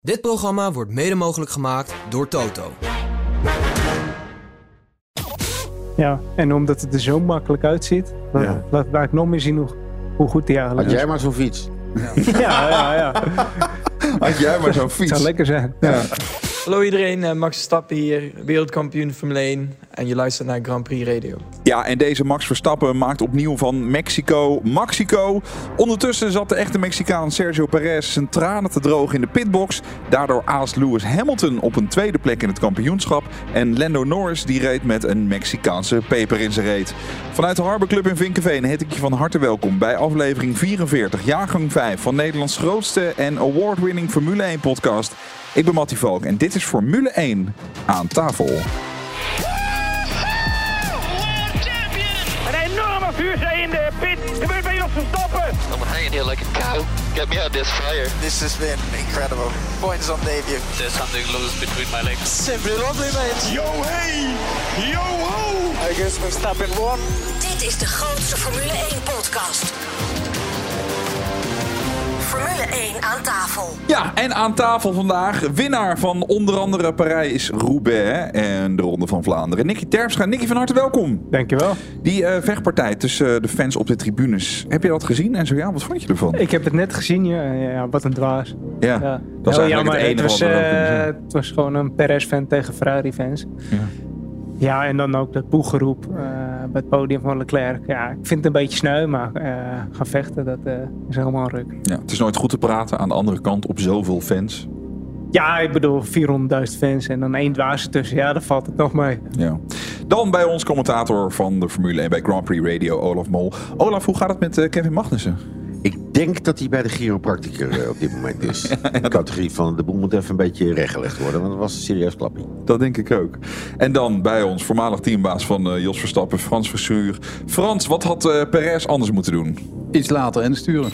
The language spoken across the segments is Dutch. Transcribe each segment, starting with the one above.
Dit programma wordt mede mogelijk gemaakt door Toto. Ja, en omdat het er zo makkelijk uitziet, laat, Ja. laat ik nog meer zien hoe, hoe goed die eigenlijk Had is. jij maar zo'n fiets. Ja, ja, ja. Had jij maar zo'n Het fiets. zou lekker zijn. Hallo iedereen, eh, Max Verstappen hier, wereldkampioen Formule 1 en je luistert naar Grand Prix Radio. Ja, en deze Max Verstappen maakt opnieuw van Mexico Mexico. Ondertussen zat de echte Mexicaan Sergio Perez zijn tranen te drogen in de pitbox. Daardoor aast Lewis Hamilton op een tweede plek in het kampioenschap. En Lando Norris die reed met een Mexicaanse peper in zijn reet. Vanuit de Harbor Club in Vinkenveen heet ik je van harte welkom bij aflevering 44, jaargang 5 van Nederlands grootste en award-winning Formule 1 podcast. Ik ben Mattie Valk en dit is Formule 1 aan tafel. Een enorme vuurzee in de pit. Gebeurt bij Jos Verstappen. I'm hanging here like a cow. Get me out of this fire. This has been incredible. Points on debut. There's something loose between my legs. Simply lovely, mate. Yo hey, yo ho. I guess Verstappen won. Dit is de grootste Formule 1 podcast. Formule 1 aan tafel. Ja, en aan tafel vandaag winnaar van onder andere Parijs-Roubaix en de Ronde van Vlaanderen. Nicky Terpstra. Nicky, van harte welkom. Dankjewel. Die eh, vechtpartij tussen eh, de fans op de tribunes. Heb je dat gezien? En zo ja, wat vond je ervan? Ik heb het net gezien, ja, ja wat een dwaas. ja, Ja. dat Heel eigenlijk jammer, het enige het was, wat we wel kunnen eh, het was gewoon een Perez-fan tegen Ferrari-fans. Ja. Ja, en dan ook dat boegeroep eh, bij het podium van Leclerc. Ja, ik vind het een beetje sneu, maar eh, gaan vechten, dat eh, is helemaal een ruk. Ja, het is nooit goed te praten aan de andere kant op zoveel fans. Ja, ik bedoel 400.000 fans en dan één dwaas ertussen. Ja, dan valt het nog mee. Ja. Dan bij ons commentator van de Formule 1 bij Grand Prix Radio, Olaf Mol. Olaf, hoe gaat het met Kevin Magnussen? Ik denk dat hij bij de chiropracticus eh, op dit moment is. De categorie van de boel moet even een beetje rechtgelegd worden. Want dat was een serieus klappie. Dat denk ik ook. En dan bij ons, voormalig teambaas van eh, Jos Verstappen, Frans Verschuur. Frans, wat had eh Perez anders moeten doen? Iets later insturen.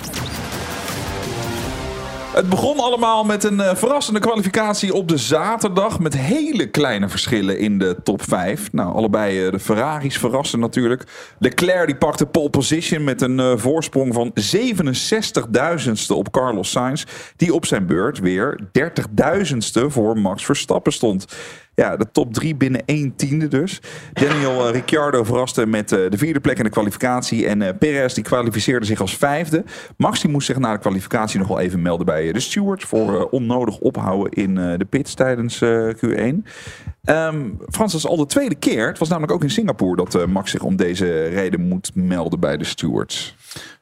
Het begon allemaal met een eh, verrassende kwalificatie op de zaterdag. Met hele kleine verschillen in de top 5. Nou, allebei eh, de Ferraris verrassen natuurlijk. Leclerc die pakte pole position met een eh, voorsprong van 67.000ste op Carlos Sainz. Die op zijn beurt weer 30.000ste voor Max Verstappen stond. Ja, de top 3 binnen 1 tiende dus. Daniel eh, Ricciardo verraste met eh, de vierde plek in de kwalificatie. En eh, Perez die kwalificeerde zich als vijfde. Max die moest zich na de kwalificatie nog wel even melden bij de stewards. Voor onnodig ophouden in de pits tijdens eh, Q1. Ehm, Frans, is al de tweede keer. Het was namelijk ook in Singapore dat Max zich om deze reden moet melden bij de stewards.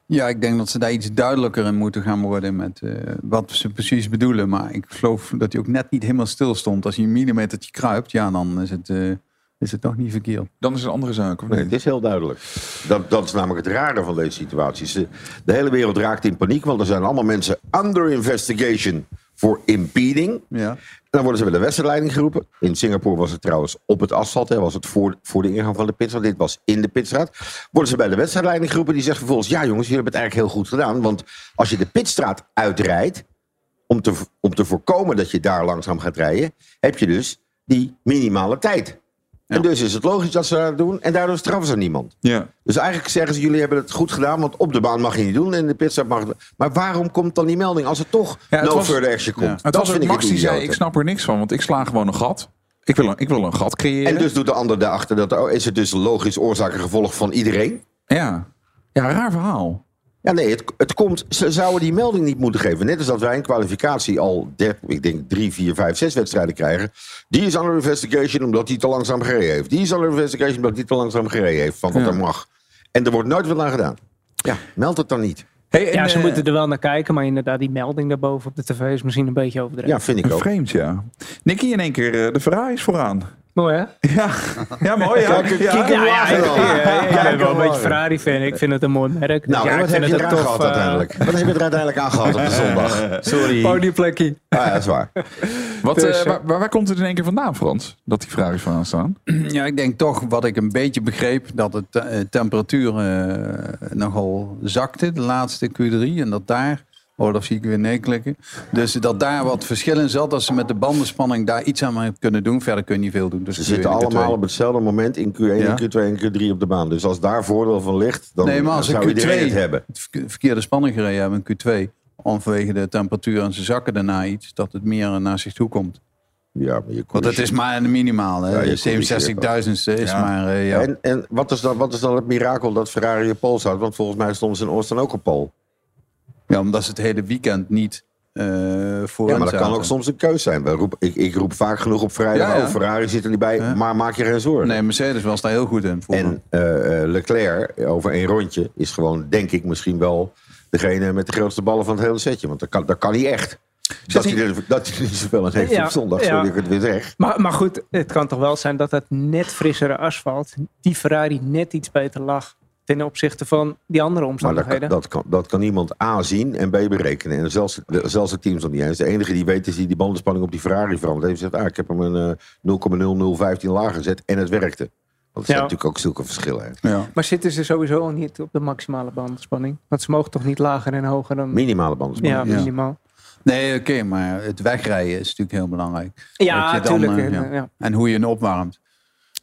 Ja, ik denk dat ze daar iets duidelijker in moeten gaan worden met eh, wat ze precies bedoelen. Maar ik geloof dat hij ook net niet helemaal stil stond. Als hij een millimetertje kruipt, ja, dan is het, eh, is het nog niet verkeerd. Dan is het een andere zaak, of Nee, het is heel duidelijk. Dat, dat is namelijk het rare van deze situatie. Ze- De hele wereld raakt in paniek, want er zijn allemaal mensen under investigation voor impeding. Ja. En dan worden ze bij de wedstrijdleiding geroepen. In Singapore was het trouwens op het asfalt. Hè, was het voor, voor de ingang van de pitstraat. Dit was in de pitstraat. Worden ze bij de wedstrijdleiding geroepen. Die zegt vervolgens... Ja jongens, jullie hebben het eigenlijk heel goed gedaan. Want als je de pitstraat uitrijdt... Om te, om te voorkomen dat je daar langzaam gaat rijden... heb je dus die minimale tijd. En dus is het logisch dat ze dat doen. En daardoor straffen ze niemand. Ja. Dus eigenlijk zeggen ze, jullie hebben het goed gedaan, want op de baan mag je niet doen en in de pitstop mag het. Maar waarom komt dan die melding als het toch Ja, het no was- further action komt? ja. Het dat was vind ik Max die zei, ik snap er niks van, want ik sla gewoon een gat. Ik wil een, ik wil een gat creëren. En dus doet de ander daarachter dat, oh, is het dus logisch oorzaak en gevolg van iedereen? Ja. Ja, raar verhaal. Ja, nee, het, het komt, ze zouden die melding niet moeten geven. Net als dat wij een kwalificatie al, der, ik denk, drie, vier, vijf, zes wedstrijden krijgen. Die is under investigation omdat hij te langzaam gereden heeft. Die is under investigation omdat hij te langzaam gereden heeft, van wat Ja. er mag. En er wordt nooit wat aan gedaan. Ja, meld het dan niet. Hey, en, Ja, ze eh, moeten er wel naar kijken, maar inderdaad, die melding daarboven op de tv is misschien een beetje overdreven. Ja, vind ik ook. Vreemd, ja. Nicky in één keer eh, de Ferraris vooraan. Mooi hè? Ja, ja mooi. Ja. Kijk, ja. Ja, ik, ben wel een beetje. Ferrari-fan. Ik vind het een mooi merk. Dus Nou, ja, wat heb je het eraan gehad eh, uiteindelijk? Wat heb je er uiteindelijk aan gehad op de zondag? Sorry. Podiumplekje. Ah, ja, dat is waar. Wat, Dus, eh, eh, waar, waar, waar komt het in één keer vandaan, Frans? Dat die Ferraris vooraan staan? Ja, ik denk toch wat ik een beetje begreep, dat de te- eh, temperatuur eh, nogal zakte de laatste Q3. En dat daar, dat zie ik weer nee klikken. Dus dat daar wat verschil in zat, dat ze met de bandenspanning daar iets aan kunnen doen. Verder kun je niet veel doen. Dus Ze Q1 en zitten Q2. allemaal op hetzelfde moment in Q1, Ja. Q2 en Q3 op de baan. Dus als daar voordeel van ligt, dan Nee, maar als zou ik iedereen Q2 het hebben. verkeerde spanning gereden hebben in Q2. om vanwege de temperatuur en ze zakken daarna iets, dat het meer naar zich toe komt. Ja, maar je Want het is maar een minimaal. Ja, Hè? je 67.000ste is Ja. maar... eh, ja. En, en wat, is dan, wat is dan het mirakel dat Ferrari op pol staat? Want volgens mij stonden ze in Austin ook op pol. Ja, omdat ze het hele weekend niet eh voor Ja, maar dat kan ook soms een keus zijn. We ik, ik roep vaak genoeg op vrijdag. Ja, ja. Oh, Ferrari zit er niet bij. Ja. Maar maak je geen zorgen. Nee, Mercedes was daar heel goed in. Voor En eh, eh, Leclerc over één rondje is gewoon, denk ik, misschien wel degene met de grootste ballen van het hele setje. Want dat kan, dat kan hij echt. Dat hij, er, dat hij niet zoveel aan heeft Ja, op zondag, ja. ik het weer zeg. Maar, maar goed, het kan toch wel zijn dat het net frissere asfalt, die Ferrari net iets beter lag ten opzichte van die andere Maar dat kan, omstandigheden. dat, kan, dat kan niemand A zien en B berekenen. En zelfs, de- zelfs de teams nog niet eens. De enige die weet is die die bandenspanning op die Ferrari veranderd heeft. Zegt, ah, ik heb hem een eh, 0,0015 lager gezet en het werkte. Want er zijn Ja. natuurlijk ook zulke verschillen. Hè. ja. Maar zitten ze sowieso al niet op de maximale bandspanning? Want ze mogen toch niet lager en hoger dan... Minimale bandenspanning. ja, Ja. minimaal. Nee, oké, maar het wegrijden is natuurlijk heel belangrijk. Ja, natuurlijk. eh, ja. Ja. En hoe je hem opwarmt.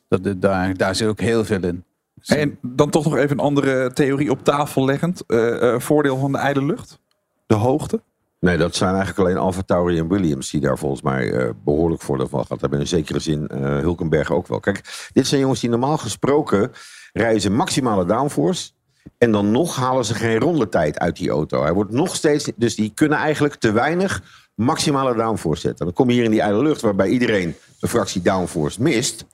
Dat, dat- daar, daar zit ook heel veel in. En dan toch nog even een andere theorie op tafel leggend. Eh, eh, voordeel van de ijle lucht? De hoogte? Nee, dat zijn eigenlijk alleen Alfa Tauri en Williams die daar volgens mij eh, behoorlijk voordeel van gehad hebben. In zekere zin Hulkenberg ook wel. Kijk, dit zijn jongens die normaal gesproken rijden ze maximale downforce. En dan nog halen ze geen rondetijd uit die auto. Hij wordt nog steeds. Dus die kunnen eigenlijk te weinig maximale downforce zetten. Dan kom je hier in die ijle lucht waarbij iedereen een fractie downforce mist.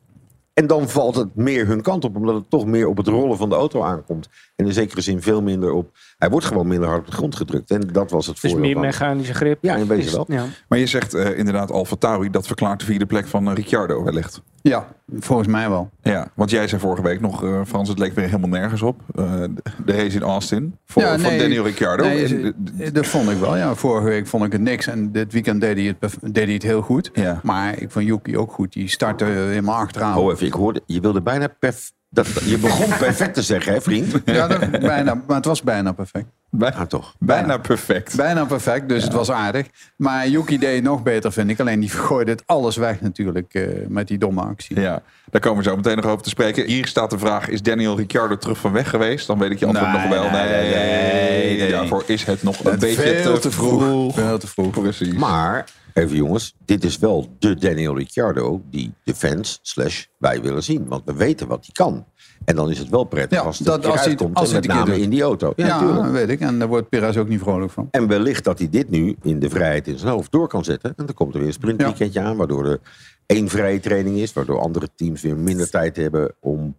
En dan valt het meer hun kant op, omdat het toch meer op het rollen van de auto aankomt. En in zekere zin veel minder op. Hij wordt gewoon minder hard op de grond gedrukt. En dat was het Dus voordeel. meer van. mechanische grip. Ja, in wezen Is- wel. Ja. Maar je zegt eh, inderdaad Alfa Tauri. Dat verklaart de vierde plek van eh, Ricciardo wellicht. Ja, volgens mij wel. Ja, want jij zei vorige week nog, eh, Frans, het leek weer helemaal nergens op. Eh, de- race in Austin voor, Ja, van Daniel Ricciardo. nee, En, dat vond ik wel. Ja, vorige week vond ik het niks. En dit weekend deed hij het, deed hij het heel goed. Ja. Maar ik vond Yuki ook goed. Die startte helemaal achteraan. Oh, even, ik hoorde, je wilde bijna perf, dat, je begon perfect te zeggen, hè, vriend? Ja, dat, bijna, maar het was bijna perfect. bij- Ja, toch. bijna perfect. Bijna perfect, dus het was aardig. Maar Yuki deed nog beter, vind ik. Alleen die gooide het alles weg natuurlijk eh, met die domme actie. Ja, daar komen we zo meteen nog over te spreken. Hier staat de vraag, is Daniel Ricciardo terug van weg geweest? Dan weet ik je antwoord Nee, nog wel. Nee, nee, nee, nee. daarvoor is het nog een Het beetje veel te, te vroeg. vroeg. Veel te vroeg. Precies. Maar, even jongens, dit is wel de Daniel Ricciardo die de fans slash wij willen zien. Want we weten wat hij kan. En dan is het wel prettig Ja, als het dat- als hij uitkomt. als en met name in die auto. Ja, Ja, natuurlijk. weet ik. En daar wordt Perez ook niet vrolijk van. En wellicht dat hij dit nu in de vrijheid in zijn hoofd door kan zetten. En dan komt er weer een sprintweekendje aan, waardoor er één vrije training is. Waardoor andere teams weer minder tijd hebben om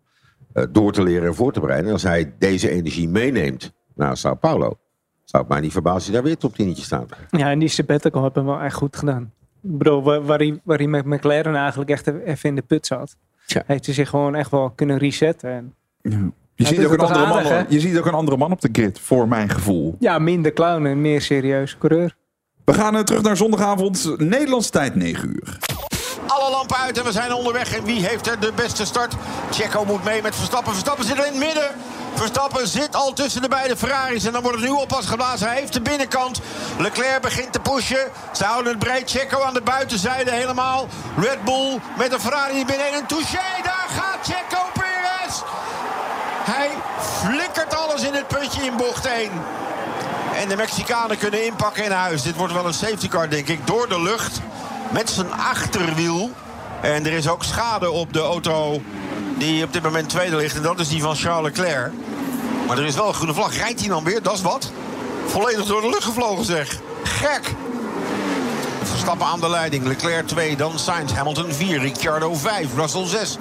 eh, door te leren en voor te bereiden. En als hij deze energie meeneemt naar Sao Paulo, zou het mij niet verbazen als hij daar weer top 10 staat. ja, en die sabbatical hebben we wel echt goed gedaan. Ik bedoel, waar, waar, hij, waar hij met McLaren eigenlijk echt even in de put zat. Heeft hij zich gewoon echt wel kunnen resetten. En, Je, Ja, ziet dit ook een andere man, aardig, je ziet ook een andere man op de grid, voor mijn gevoel. ja, minder clown en meer serieus coureur. We gaan eh, terug naar zondagavond, Nederlandse tijd 9 uur. Alle lampen uit en we zijn onderweg. En wie heeft er de beste start? Checo moet mee met Verstappen. Verstappen zit er in het midden. Verstappen zit al tussen de beide Ferraris. En dan wordt het nu oppas geblazen. Hij heeft de binnenkant. Leclerc begint te pushen. Ze houden het breed. Checo aan de buitenzijde helemaal. Red Bull met een Ferrari binnen. En een touché. Daar gaat Checo Perez. Hij flikkert alles in het putje in bocht 1. En de Mexicanen kunnen inpakken in huis. Dit wordt wel een safety car, denk ik. Door de lucht. Met zijn achterwiel. En er is ook schade op de auto die op dit moment tweede ligt. En dat is die van Charles Leclerc. Maar er is wel een groene vlag. Rijdt hij dan weer? Dat is wat. Volledig door de lucht gevlogen zeg. Gek. Verstappen aan de leiding. Leclerc 2, dan Sainz. Hamilton 4, Ricciardo 5, Russell 6.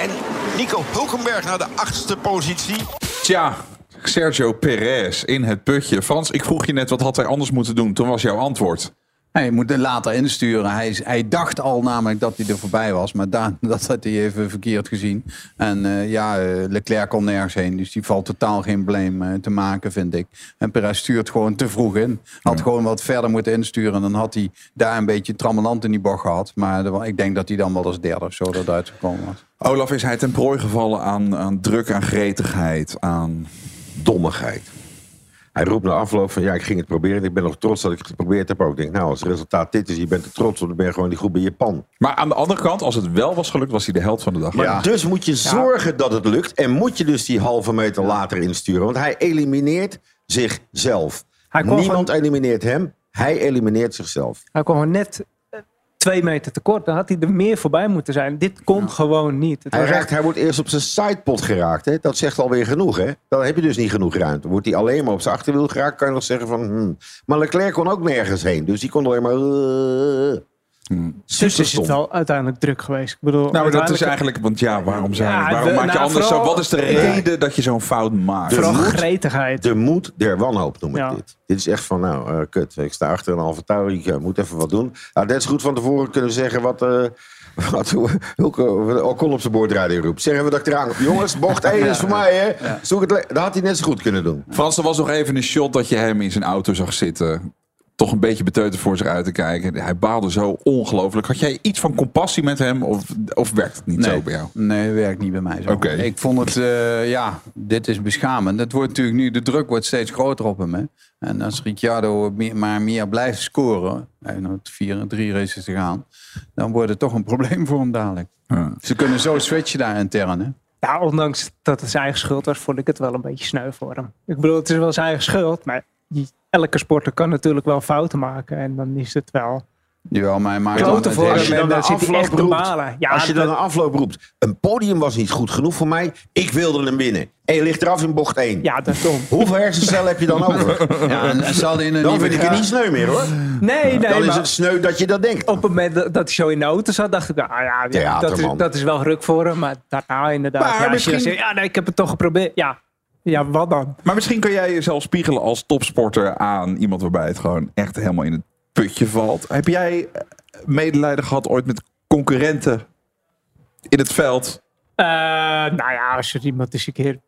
En Nico Hulkenberg naar de achtste positie. Tja, Sergio Perez in het putje. Frans, ik vroeg je net wat had hij anders moeten doen. Toen was jouw antwoord. Hij moet er later insturen. Hij, hij dacht al namelijk dat hij er voorbij was. Maar da- dat had hij even verkeerd gezien. En eh, ja, eh, Leclerc kon nergens heen. Dus die valt totaal geen blame eh, te maken, vind ik. En Perez stuurt gewoon te vroeg in. Had gewoon wat verder moeten insturen. En dan had hij daar een beetje trammeland in die bocht gehad. Maar ik denk dat hij dan wel als derde of zo eruit gekomen was. Olaf, is hij ten prooi gevallen aan, aan druk, aan gretigheid, aan... Dommigheid. Hij roept na afloop van ja, ik ging het proberen. en Ik ben nog trots dat ik het geprobeerd heb. Ook ik denk, nou, als het resultaat dit is, je bent er trots op, dan ben je gewoon die groep bij Japan. Maar aan de andere kant, als het wel was gelukt, was hij de held van de dag. Maar dus moet je zorgen dat het lukt. En moet je dus die halve meter later insturen. Want hij elimineert zichzelf. Hij Niemand elimineert hem. Hij elimineert zichzelf. hij kwam net twee meter tekort. Dan had hij er meer voorbij moeten zijn. Dit kon gewoon niet. Het Hij, echt, hij wordt eerst op zijn sidepot geraakt. Hè? Dat zegt alweer genoeg. Hè? Dan heb je dus niet genoeg ruimte. Wordt hij alleen maar op zijn achterwiel geraakt, kan je nog zeggen van... hmm. Maar Leclerc kon ook nergens heen. Dus die kon alleen maar... uh, dus is het wel uiteindelijk druk geweest. Ik bedoel, Nou, maar dat is eigenlijk, want ja, waarom, zijn, Ja, waarom we- maak je nou, anders vooral- zo? Wat is de reden dat je zo'n fout maakt? Vooral moed- gretigheid. De moed der wanhoop noem ik Ja. dit. Dit is echt van, nou, eh, kut. Ik sta achter een halve touw. Ik eh, moet even wat doen. Nou, net is goed van tevoren kunnen zeggen wat... eh wat Hulke Ocon op zijn boordradio roept. Zeggen we dat ik eraan... Jongens, bocht 1 is voor mij, hè? Zoek het dat had hij net zo goed kunnen doen. Frans, er was nog even een shot dat je hem in zijn auto zag zitten. Toch een beetje beteuterd voor zich uit te kijken. Hij baalde zo ongelooflijk. Had jij iets van compassie met hem? Of, of werkt het niet zo bij jou? Nee, dat werkt niet bij mij zo. Oké. Ik vond het, eh, ja, dit is beschamend. Het wordt natuurlijk nu, de druk wordt steeds groter op hem. Hè? En als Ricciardo meer- maar meer blijft scoren, hij heeft vier, drie races te gaan, dan wordt het toch een probleem voor hem dadelijk. Ja. Ze kunnen zo switchen daar intern. Hè? Ja, ondanks dat het zijn eigen schuld was, vond ik het wel een beetje sneu voor hem. Ik bedoel, het is wel zijn eigen schuld, maar die, elke sporter kan natuurlijk wel fouten maken. En dan is het wel Jawel, maar hij maakt dan het voor Als je dan hij afloop echt te roept. Ja, als je dan een afloop roept, een podium was niet goed genoeg voor mij, ik wilde hem winnen. En je ligt eraf in bocht 1. ja, dat is dom. Hoeveel hersencellen heb je dan over? Ja, en, hadden in een Dan vind ik het niet sneu meer hoor. Nee, nee, Dan is het sneu dat je dat denkt. op het moment dat hij zo in de auto zat, dacht ik, ah ja, Theater, dat, is, man. dat is wel ruk voor hem. Maar daarna inderdaad, Maar ja, je misschien- zegt, ja, nee, ik heb het toch geprobeerd. Ja, ja wat dan? Maar misschien kan jij jezelf spiegelen als topsporter aan iemand waarbij het gewoon echt helemaal in het putje valt. Heb jij eh, medelijden gehad ooit met concurrenten in het veld? Eh, nou ja, als er iemand eens een keer...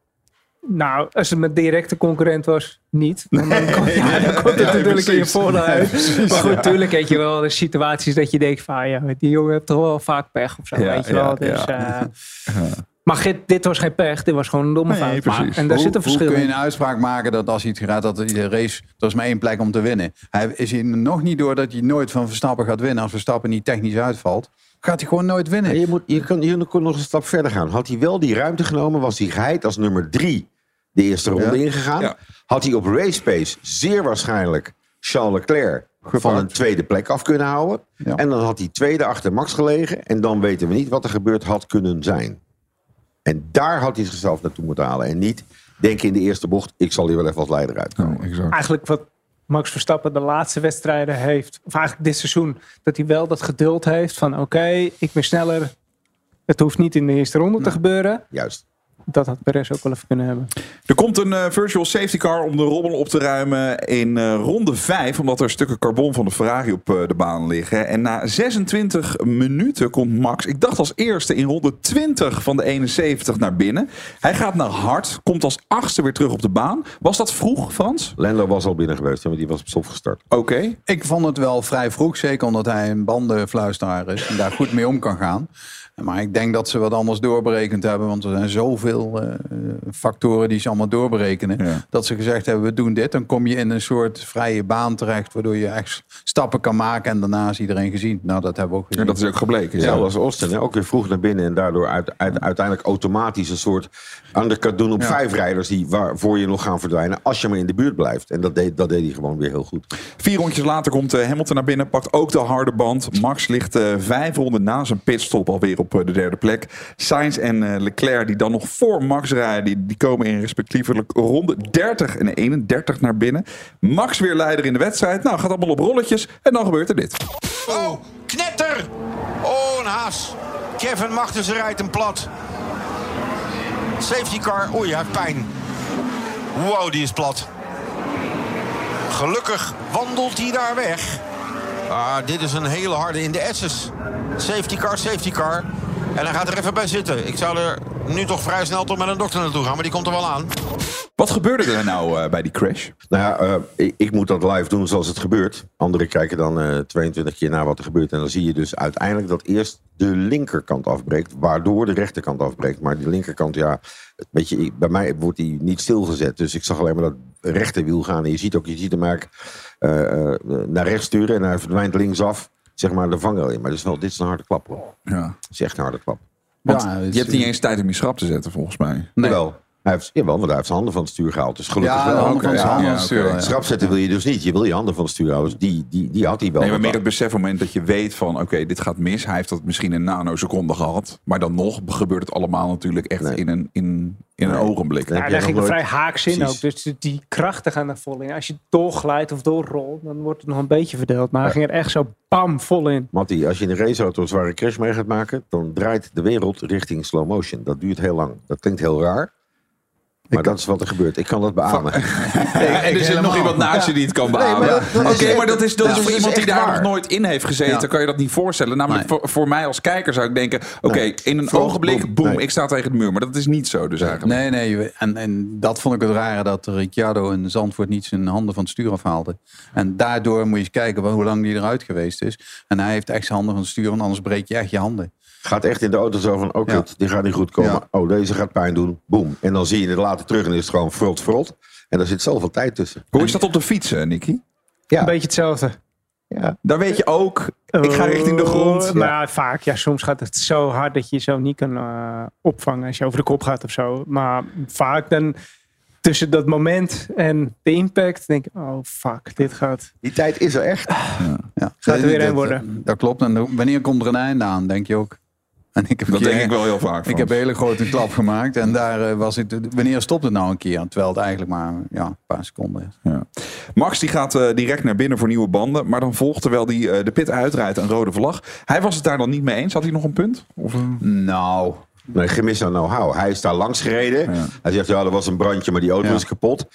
Nou, als het mijn directe concurrent was, niet. Want dan, komt, ja, dan komt het Ja, natuurlijk in je voordeel uit. maar goed, natuurlijk heb je wel de situaties dat je denkt van... Ja, die jongen heeft toch wel vaak pech of zo, weet je wel. Dus, ja. Maar dit, dit was geen pech, dit was gewoon een domme Nee, fout. en daar hoe, zit een verschil Hoe kun je een uitspraak maken dat als hij het gaat, dat de race, er is maar één plek om te winnen. Hij is hier nog niet door dat hij nooit van Verstappen gaat winnen. Als Verstappen niet technisch uitvalt, gaat hij gewoon nooit winnen. En je, moet, je, kan, je kon nog een stap verder gaan. Had hij wel die ruimte genomen, was hij geheid als nummer drie de eerste ronde Ja. ingegaan. Ja. Had hij op race pace zeer waarschijnlijk Charles Leclerc van een tweede plek af kunnen houden. Ja. En dan had hij tweede achter Max gelegen. En dan weten we niet wat er gebeurd had kunnen zijn. En daar had hij zichzelf naartoe moeten halen. En niet denken in de eerste bocht, ik zal hier wel even als leider uitkomen. exact. Eigenlijk wat Max Verstappen de laatste wedstrijden heeft... of eigenlijk dit seizoen, dat hij wel dat geduld heeft van... oké, ik ben sneller, het hoeft niet in de eerste ronde te gebeuren. Juist. Dat had Perez ook wel even kunnen hebben. Er komt een eh, virtual safety car om de rommel op te ruimen in eh, ronde 5. Omdat er stukken carbon van de Ferrari op eh, de baan liggen. En na 26 minuten komt Max, ik dacht als eerste in ronde 20 van de 71 naar binnen. Hij gaat naar hard, komt als achtste weer terug op de baan. Was dat vroeg, Frans? Lando was al binnen geweest, want die was op stop gestart. Oké. Ik vond het wel vrij vroeg, zeker omdat hij een bandenfluisteraar is en daar goed mee om kan gaan. Maar ik denk dat ze wat anders doorberekend hebben, want er zijn zoveel eh, factoren die ze allemaal doorberekenen. Ja. Dat ze gezegd hebben, we doen dit. Dan kom je in een soort vrije baan terecht, waardoor je echt stappen kan maken en daarna is iedereen gezien. Nou, dat hebben we ook gezien. En dat is ook gebleken. Ja, was Austin. Hè? Ook weer vroeg naar binnen. En daardoor uit, uit- uiteindelijk automatisch een soort undercut doen op Ja. vijf rijders. Die waarvoor je nog gaan verdwijnen. Als je maar in de buurt blijft. En dat deed, dat deed hij gewoon weer heel goed. Vier rondjes later komt eh, Hamilton naar binnen, pakt ook de harde band. Max ligt eh, vijf ronden na zijn pitstop alweer op de derde plek. Sainz en Leclerc, die dan nog voor Max rijden, die, die komen in respectievelijk ronde 30 en 31 naar binnen. Max weer leider in de wedstrijd. Nou, gaat allemaal op rolletjes. En dan gebeurt er dit. Oh, knetter! Oh, een haas. Kevin Magnussen rijdt hem plat. Safety car. Oei, hij heeft pijn. Wow, die is plat. Gelukkig wandelt hij daar weg. Ah, dit is een hele harde in de S's. Safety car, safety car. En hij gaat er even bij zitten. Ik zou er nu toch vrij snel toch met een dokter naartoe gaan, maar die komt er wel aan. Wat gebeurde er nou eh, bij die crash? Nou ja, eh, ik, ik moet dat live doen zoals het gebeurt. Anderen kijken dan eh 22 keer naar wat er gebeurt. En dan zie je dus uiteindelijk dat eerst de linkerkant afbreekt. Waardoor de rechterkant afbreekt. Maar die linkerkant, ja, weet je, bij mij wordt die niet stilgezet. Dus ik zag alleen maar dat rechterwiel gaan. En je ziet ook, je ziet hem eigenlijk eh, eh, naar rechts sturen. En hij verdwijnt linksaf, zeg maar, de vangrail in. Maar dit is, wel, dit is een harde klap hoor. Ja. Het is echt een harde klap. Want Ja, is- je hebt niet eens tijd om je schrap te zetten, volgens mij. Nee. Jawel. Hij heeft, jawel, want hij heeft zijn handen van het stuur gehaald. Dus gelukkig Ja, wel. de handen van zijn handen ja, van het stuur, ja. Schrap zetten wil je dus niet. Je wil je handen van het stuur houden. Dus die, die, die had hij wel. Nee, maar meer het besef op het moment dat je weet van... oké, dit gaat mis. Hij heeft dat misschien in nanoseconden gehad. Maar dan nog gebeurt het allemaal natuurlijk echt Nee. in een, in, in een ogenblik. Ja, daar nog ging er vrij haaks in ook. Dus die krachten gaan er vol in. Als je doorglijdt of doorrolt, dan wordt het nog een beetje verdeeld. Maar hij ging er echt zo bam vol in. Mattie, als je in een raceauto een zware crash mee gaat maken, dan draait de wereld richting slow motion. Dat duurt heel lang. Dat klinkt heel raar. Maar dat is wat er gebeurt. Ik kan dat beamen. en er zit nog iemand naast je die het kan beamen. dat- dat is Oké, maar dat is, dat Ja, is voor iemand die daar waar. nog nooit in heeft gezeten. Ja. Kan je dat niet voorstellen? Namelijk Nee. voor, voor mij als kijker zou ik denken... Oké, Nee. in een ogenblik, boem, nee. ik sta tegen de muur. Maar dat is niet zo dus eigenlijk. Nee, nee. En, en dat vond ik het rare dat Ricciardo in Zandvoort niet zijn handen van het stuur afhaalde. En daardoor moet je eens kijken hoe lang die eruit geweest is. En hij heeft echt zijn handen van het stuur, want anders breek je echt je handen. Gaat echt in de auto zo van, oh Ja. kut, die gaat niet goed komen. Ja. Oh, deze gaat pijn doen. Boom. En dan zie je het later terug en is het gewoon frot, frot. En daar zit zoveel tijd tussen. Hoe is dat op de fiets, eh, Nicky? Ja. Een beetje hetzelfde. Ja. Daar weet je ook, ik ga richting de grond. Oh, Maar vaak, ja, soms gaat het zo hard dat je je zo niet kan eh, opvangen als je over de kop gaat of zo. Maar vaak dan tussen dat moment en de impact denk ik, oh fuck, dit gaat. Die tijd is er echt. Ja. Gaat er weer Dat- een worden. Dat klopt. En wanneer komt er een einde aan, denk je ook. En ik heb Dat keer- denk ik wel heel vaak. Ik heb een hele grote klap gemaakt. En daar eh, was ik. Wanneer stopt het nou een keer? Terwijl het eigenlijk maar ja, een paar seconden is. Ja. Max die gaat eh, direct naar binnen voor nieuwe banden. Maar dan volgt terwijl hij eh, de pit uitrijdt een rode vlag. Hij was het daar dan niet mee eens. Had hij nog een punt? Of? Nou, Nee, gemis aan know-how. Hij is daar langs gereden. Ja. Hij zegt, ja, er was een brandje, maar die auto Ja. is kapot.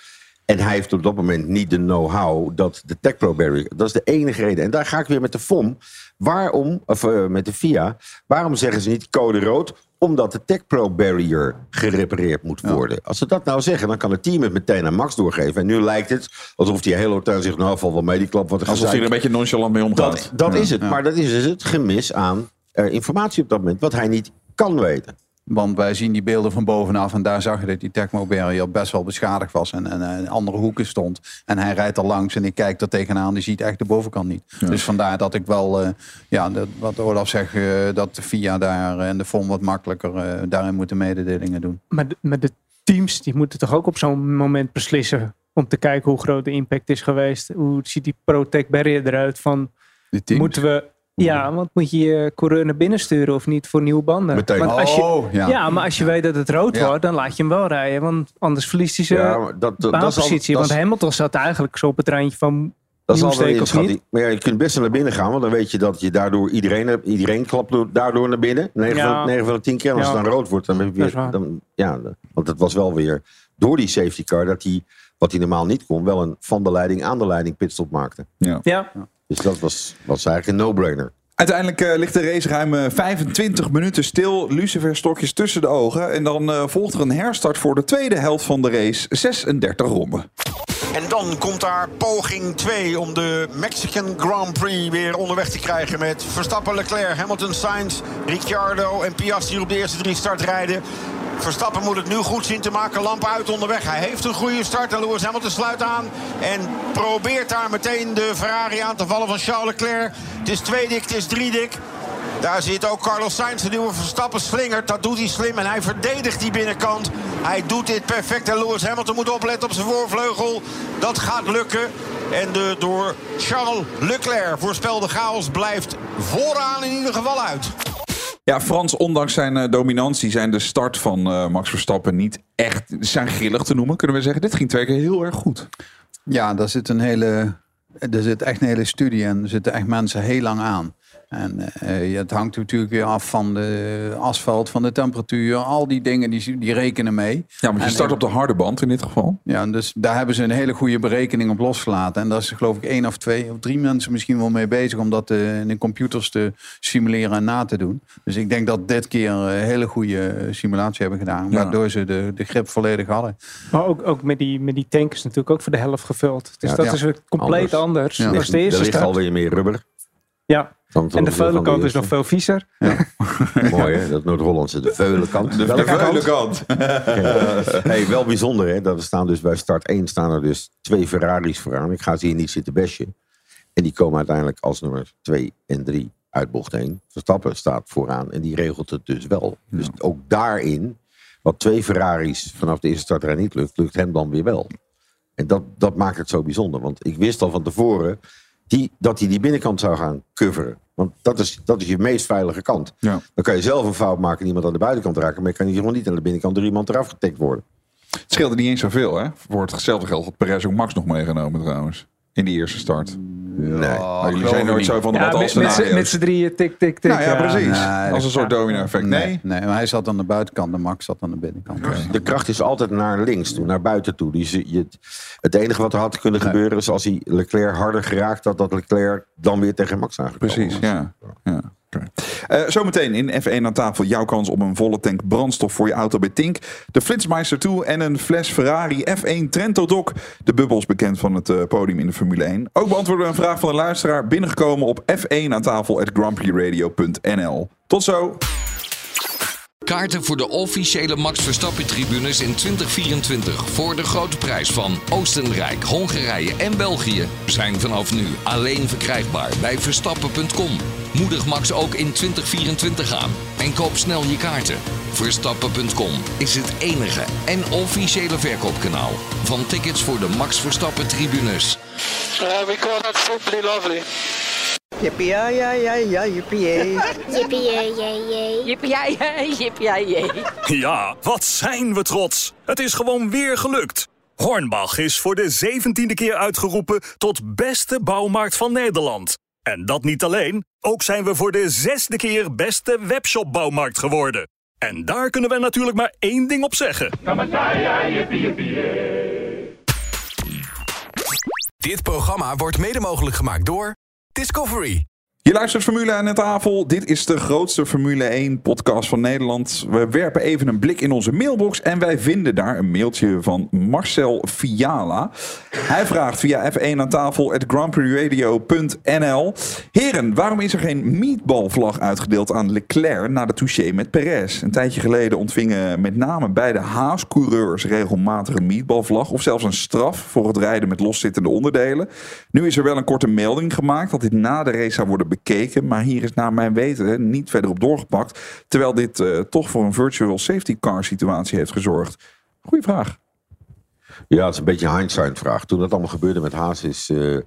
En hij heeft op dat moment niet de know-how dat de TechPro barrier... Dat is de enige reden. En daar ga ik weer met de FOM. Waarom, of eh, met de FIA, waarom zeggen ze niet code rood? Omdat de TechPro barrier gerepareerd moet worden. Als ze dat nou zeggen, dan kan het team het meteen aan Max doorgeven. En nu lijkt het alsof die hele tuin zegt, nou, valt wel mee die klap. Wat er alsof hij er een beetje nonchalant mee omgaat. Dat, dat Ja. is het. Maar dat is dus het gemis aan eh, informatie op dat moment. Wat hij niet kan weten. Want wij zien die beelden van bovenaf. En daar zag je dat die Tecmo Barrier best wel beschadigd was. En, en eh, andere hoeken stond. En hij rijdt al langs. En ik kijk er tegenaan. Die ziet echt de bovenkant niet. Dus vandaar dat ik wel. eh, ja, dat, wat Olaf zegt. eh, dat de FIA daar en de FOM wat makkelijker eh, daarin moeten mededelingen doen. Maar de, maar de teams die moeten toch ook op zo'n moment beslissen om te kijken hoe groot de impact is geweest. Hoe ziet die Protect barrier eruit van moeten we ja, want moet je je coureur naar binnen sturen of niet voor nieuwe banden? Meteen. Want als je, Oh, ja. ja. maar als je weet dat het rood wordt, dan laat je hem wel rijden. Want anders verliest hij zijn Ja, dat, dat, dat is al- baanpositie. dat Want is- Hamilton zat eigenlijk zo op het randje van Dat is al wel Nieuwsteek een of niet? Maar ja, je kunt best wel naar binnen gaan, want dan weet je dat je daardoor iedereen, iedereen klapt door- daardoor naar binnen. 9, Ja. van, 9 van de 10 keer. En als Ja. het dan rood wordt, dan weer. Dan, ja, want het was wel weer door die safety car dat hij, wat hij normaal niet kon, wel een van de leiding aan de leiding pitstop maakte. Ja. Ja, Dus dat was, was eigenlijk een no-brainer. Uiteindelijk eh, ligt de race ruim eh, 25 minuten stil. Luciferstokjes tussen de ogen. En dan eh, volgt er een herstart voor de tweede helft van de race. 36 ronden. En dan komt daar poging 2 om de Mexican Grand Prix weer onderweg te krijgen. Met Verstappen, Leclerc, Hamilton, Sainz, Ricciardo en Piastri die op de eerste drie start rijden. Verstappen moet het nu goed zien te maken. Lampen uit onderweg. Hij heeft een goede start. En Lewis Hamilton sluit aan. En probeert daar meteen de Ferrari aan te vallen van Charles Leclerc. Het is twee dik, het is drie dik. Daar zit ook Carlos Sainz, de nieuwe Verstappen slingert. Dat doet hij slim en hij verdedigt die binnenkant. Hij doet dit perfect en Lewis Hamilton moet opletten op zijn voorvleugel. Dat gaat lukken. En de door Charles Leclerc voorspelde chaos blijft vooraan in ieder geval uit. Ja, Frans, ondanks zijn eh, dominantie zijn de start van eh, Max Verstappen niet echt zijn grillig te noemen. Kunnen we zeggen, dit ging twee keer heel erg goed. Ja, daar zit een hele. Er zit echt een hele studie en er zitten echt mensen heel lang aan. En eh, het hangt natuurlijk weer af van de asfalt, van de temperatuur. Al die dingen die, die rekenen mee. Ja, want je En- start op de harde band in dit geval. Ja, dus daar hebben ze een hele goede berekening op losgelaten. En daar is geloof ik één of twee of drie mensen misschien wel mee bezig om dat eh, in de computers te simuleren en na te doen. Dus ik denk dat dit keer een hele goede simulatie hebben gedaan. Ja. Waardoor ze de, de grip volledig hadden. maar ook, ook met, die, met die tank is natuurlijk ook voor de helft gevuld. Dus Ja, dat ja. is weer compleet Anders. anders. De eerste er ligt alweer meer rubber. Ja, Dan en de veulenkant is nog veel viezer. Mooi hè, dat Noord-Hollandse. De veulenkant. Welke kant? kant. Hey, wel bijzonder hè. Dat er staan dus bij start 1 staan er dus twee Ferraris vooraan. Ik ga ze hier niet zitten besje. En die komen uiteindelijk als nummer 2 en 3 uit bocht 1. Verstappen staat vooraan en die regelt het dus wel. Dus ook daarin wat twee Ferraris vanaf de eerste startrij niet lukt, lukt hem dan weer wel. En dat, dat maakt het zo bijzonder. Want ik wist al van tevoren die, dat hij die binnenkant zou gaan coveren. Want dat is, dat is je meest veilige kant. Ja. Dan kan je zelf een fout maken en iemand aan de buitenkant raken. Maar je kan hier gewoon niet aan de binnenkant door iemand eraf getikt worden. Het scheelde niet eens zoveel, hè? Voor hetzelfde geld had Perez ook Max nog meegenomen trouwens. In die eerste start. Nee. Maar jullie zijn nooit zo van de Ja, wat als scenario's. met z'n drieën, tik, tik, tik. Nou ja, precies. Nee, Als een soort domino effect. Nee? Nee, maar hij zat aan de buitenkant en Max zat aan de binnenkant. De kracht is altijd naar links toe, naar buiten toe. Die je, het enige wat er had kunnen gebeuren is als hij Leclerc harder geraakt had, dat Leclerc dan weer tegen Max aangekomen Precies, was. ja. ja. Eh, zometeen in F1 aan tafel jouw kans op een volle tank brandstof voor je auto bij Tink. De Flitsmeister 2 en een fles Ferrari F1 Trento Doc. De bubbels bekend van het eh, podium in de Formule 1. Ook beantwoorden we een vraag van een luisteraar binnengekomen op F1 aan tafel at. Tot zo! Kaarten voor de officiële Max Verstappen-tribunes in 2024 voor de grote prijs van Oostenrijk, Hongarije en België zijn vanaf nu alleen verkrijgbaar bij Verstappen.com. Moedig Max ook in 2024 aan en koop snel je kaarten. Verstappen.com is het enige en officiële verkoopkanaal van tickets voor de Max Verstappen-tribunes. Uh, we call that simply lovely. Jippie, ja, ja, ja, ja, jippie, jee, jee. Ja, wat zijn we trots. Het is gewoon weer gelukt. Hornbach is voor de zeventiende keer uitgeroepen tot beste bouwmarkt van Nederland. En dat niet alleen, ook zijn we voor de zesde keer beste webshopbouwmarkt geworden. En daar kunnen we natuurlijk maar één ding op zeggen. Dit programma wordt mede mogelijk gemaakt door Discovery. Je luistert Formule aan tafel. Dit is de grootste Formule 1 podcast van Nederland. We werpen even een blik in onze mailbox en wij vinden daar een mailtje van Marcel Fiala. Hij vraagt via F1 aan tafel at grandprixradio.nl Heren, waarom is er geen meatballvlag uitgedeeld aan Leclerc na de touché met Perez? Een tijdje geleden ontvingen met name beide Haas-coureurs regelmatig een meatballvlag of zelfs een straf voor het rijden met loszittende onderdelen. Nu is er wel een korte melding gemaakt dat dit na de race zou worden bekeken, maar hier is naar mijn weten niet verder op doorgepakt, terwijl dit eh, toch voor een virtual safety car situatie heeft gezorgd. Goeie vraag. Ja, het is een beetje hindsight vraag. Toen dat allemaal gebeurde met Haas is uh,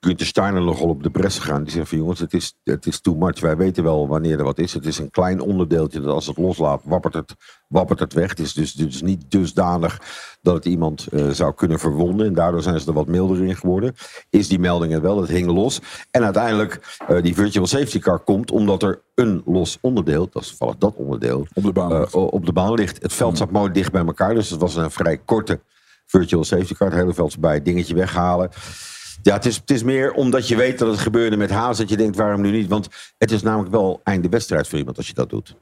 Günther Steiner nogal op de bres gegaan. Die zegt van jongens, het is, het is too much. Wij weten wel wanneer er wat is. Het is een klein onderdeeltje dat als het loslaat, wappert het, wappert het weg. Het is dus, dus niet dusdanig dat het iemand uh, zou kunnen verwonden. En daardoor zijn ze er wat milder in geworden. Is die melding er wel, het hing los. En uiteindelijk, uh, die virtual safety car komt omdat er een los onderdeel, dat is toevallig dat onderdeel, op de baan, uh, op de baan ligt. Het veld zat mooi dicht bij elkaar, dus het was een vrij korte virtual safety car. Het hele veld bij dingetje weghalen. Ja, het is, het is meer omdat je weet dat het gebeurde met Haas. Dat je denkt, waarom nu niet? Want het is namelijk wel einde wedstrijd voor iemand als je dat doet.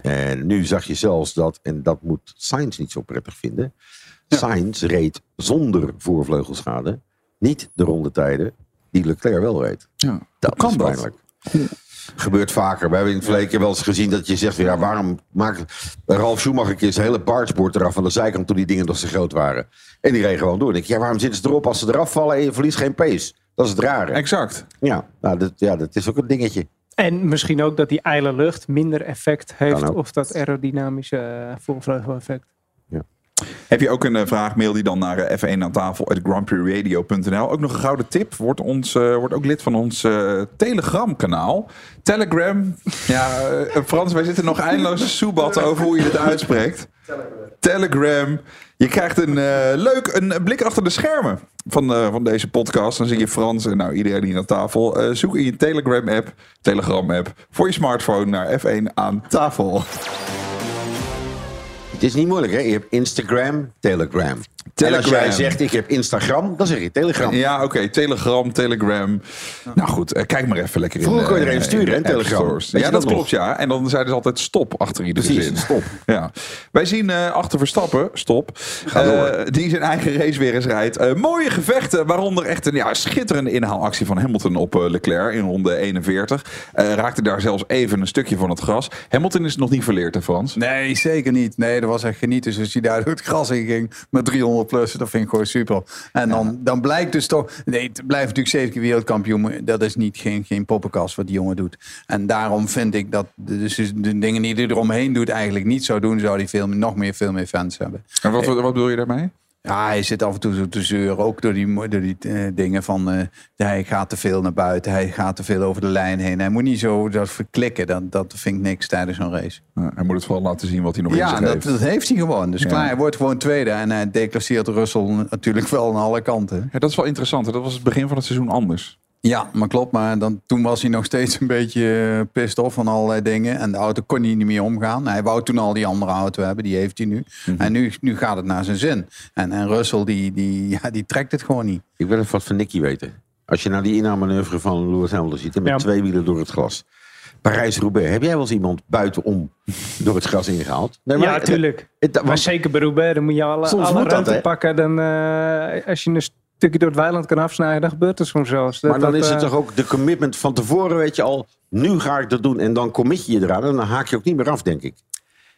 En nu zag je zelfs dat, en dat moet Sainz niet zo prettig vinden. Ja. Sainz reed zonder voorvleugelschade niet de rondetijden die Leclerc wel reed. Ja. Dat kan is dat? Gebeurt vaker. We hebben in het verleden keer wel eens gezien dat je zegt: ja, waarom maakt Ralf Schumacher een keer zijn hele bargeboard eraf van de zijkant toen die dingen nog zo groot waren? En die reed gewoon door. En ik, ja, waarom zitten ze erop als ze eraf vallen en je verliest geen pace? Dat is het rare. Exact. Ja, nou, dat, ja, dat is ook een dingetje. En misschien ook dat die ijle lucht minder effect heeft. Of dat aerodynamische uh, voorvleugel-effect. Heb je ook een uh, vraag, mail die dan naar uh, F1 aan tafel. Ook nog een gouden tip. Wordt, ons, uh, wordt ook lid van ons Telegram kanaal. Telegram. Ja, Frans, wij zitten nog eindeloos soebatten over hoe je het uitspreekt. Telegram. Je krijgt een leuk een blik achter de schermen van, van deze podcast. Dan zie je Frans en nou, iedereen hier aan tafel. zoek in je Telegram app, Telegram app voor je smartphone naar F1 aan tafel. Het is niet moeilijk, hè? Je hebt Instagram, Telegram. Telegram. En als jij zegt, ik heb Instagram, dan zeg je Telegram. Ja, oké. Okay. Telegram, Telegram. Nou goed, uh, kijk maar even lekker Vroeger in. kon je er een sturen, hè, Telegram. Ja, dat, dat klopt, ja. En dan zeiden ze altijd stop achter iedere Precies, zin. stop. Ja. Wij zien uh, achter Verstappen, stop, uh, die zijn eigen race weer eens rijdt. mooie gevechten, waaronder echt een ja, schitterende inhaalactie van Hamilton op Leclerc in ronde 41. raakte daar zelfs even een stukje van het gras. Hamilton is nog niet verleerd, hè Frans? Nee, zeker niet. Nee, dat was echt genieten. Dus als hij daar door het gras in ging met 300 plus. Dat vind ik gewoon super. En dan, dan blijkt dus toch... Nee, het blijft natuurlijk zeven keer wereldkampioen. Dat is niet geen, geen poppenkast wat die jongen doet. En daarom vind ik dat dus de dingen die hij eromheen doet eigenlijk niet zou doen. Zou hij veel, nog meer, veel meer fans hebben. En wat, wat bedoel je daarmee? Ja, hij zit af en toe zo te zeuren. Ook door die, door die eh, dingen van... eh, hij gaat te veel naar buiten. Hij gaat te veel over de lijn heen. Hij moet niet zo dat verklikken. Dat, dat vind ik niks tijdens zo'n race. Ja, hij moet het vooral laten zien wat hij nog in Ja, zich dat, heeft. dat heeft hij gewoon. Dus Ja. klaar, hij wordt gewoon tweede. En hij declasseert Russell natuurlijk wel aan alle kanten. Ja, dat is wel interessant. Dat was het begin van het seizoen anders. Ja, maar klopt. Maar dan, toen was hij nog steeds een beetje eh, pissed off van allerlei dingen. En de auto kon hij niet meer omgaan. Hij wou toen al die andere auto hebben. Die heeft hij nu. Mhm. En nu, nu gaat het naar zijn zin. En, en Russell, die, die, ja, die trekt het gewoon niet. Ik wil even wat van Nicky weten. Als je nou die inhaalmanoeuvre van Lewis Hamilton ziet, met Ja. twee wielen door het glas. Parijs-Roubaix, heb jij wel eens iemand buitenom door het gras ingehaald? Nee, maar- ja, tuurlijk. Het- maar want- zeker bij Roubaix, dan moet je alle, alle ruimte pakken. Dan, eh, als je een stukje door het weiland kan afsnijden, dan gebeurt er soms zelfs. Maar dan Dat- is het eh, toch ook de commitment van tevoren, weet je al. Nu ga ik dat doen en dan commit je je eraan. En dan haak je ook niet meer af, denk ik.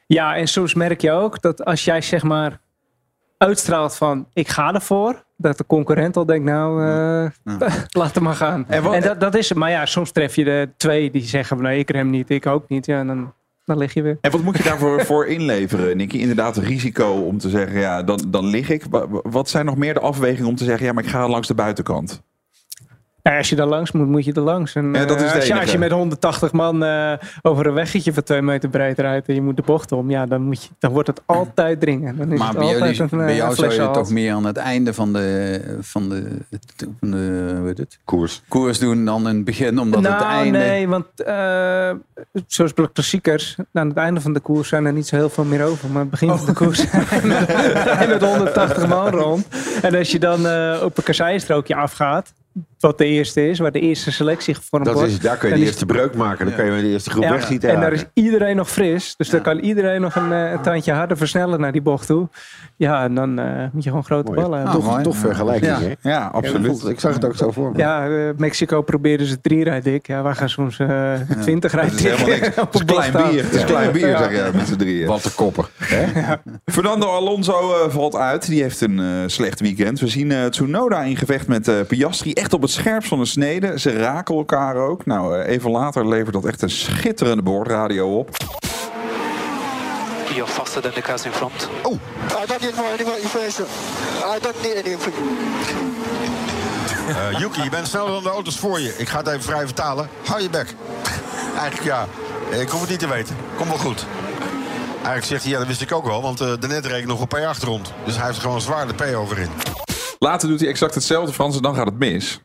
Ja, en soms merk je ook dat als jij zeg maar uitstraalt van ik ga ervoor, dat de concurrent al denkt nou, eh, laat hem maar gaan. En dat, dat is het. Maar ja, soms tref je de twee die zeggen van nee, ik rem niet, ik ook niet. Ja, en dan, dan lig je weer. En wat moet je daarvoor voor inleveren, Nicky? Inderdaad, risico om te zeggen, ja, dan, dan lig ik. Wa- wa- Wat zijn nog meer de afwegingen om te zeggen, ja, maar ik ga langs de buitenkant? Als je daar langs moet, moet je er langs. En, Ja, dat is eh, als, je, enige. als je met 180 man eh, over een weggetje van twee meter breed rijdt en je moet de bocht om, ja, dan, moet je, dan wordt het altijd dringen. Dan is Maar het bij, altijd jullie, een, bij eh, jou zou je toch meer aan het einde van de, van de, van de hoe heet het? Koers. koers doen dan in het begin. Omdat het nou, einde... nee, want eh, zoals bij de klassiekers, aan het einde van de koers zijn er niet zo heel veel meer over. Maar het begin van de koers zijn er met 180 man rond. En als je dan eh, op een kasseistrookje afgaat, wat de eerste is, waar de eerste selectie gevormd Dat wordt. is, daar kun je de is- eerste breuk maken. Dan kun je de eerste groep Ja, en daar is iedereen nog fris. Dus dan kan iedereen nog een, eh, een tandje harder versnellen naar die bocht toe. Ja, en dan eh, moet je gewoon grote Mooi. ballen Toch, hebben. mooi. toch vergelijking, Ja. hè? Ja, absoluut. Ik zag het ook zo voor me. Ja, eh, Mexico probeerde ze drie rijdik. Ja, wij gaan soms eh 20 Het rijdik. is helemaal niks. Het is klein bier. Het is klein bier, zeg je met z'n drieën. Wat een kopper. Fernando Alonso eh, valt uit. Die heeft een eh, slecht weekend. We zien eh, Tsunoda in gevecht met eh, Piastri. Echt op het scherpst van de snede. Ze raken elkaar ook. Nou, eh, even later levert dat echt een schitterende boordradio op. You're faster than the cars in front. Oh, I don't need more, any more information. I don't need any information. Eh, Yuki, je bent sneller dan de auto's voor je. Ik ga het even vrij vertalen. Hou je bek. Eigenlijk ja. Ik hoef het niet te weten. Kom wel goed. Eigenlijk zegt hij, ja, dat wist ik ook wel. Want eh daarnet reed ik nog op P8 rond. Dus hij heeft er gewoon zwaar de P over in. Later doet hij exact hetzelfde, Frans, en dan gaat het mis.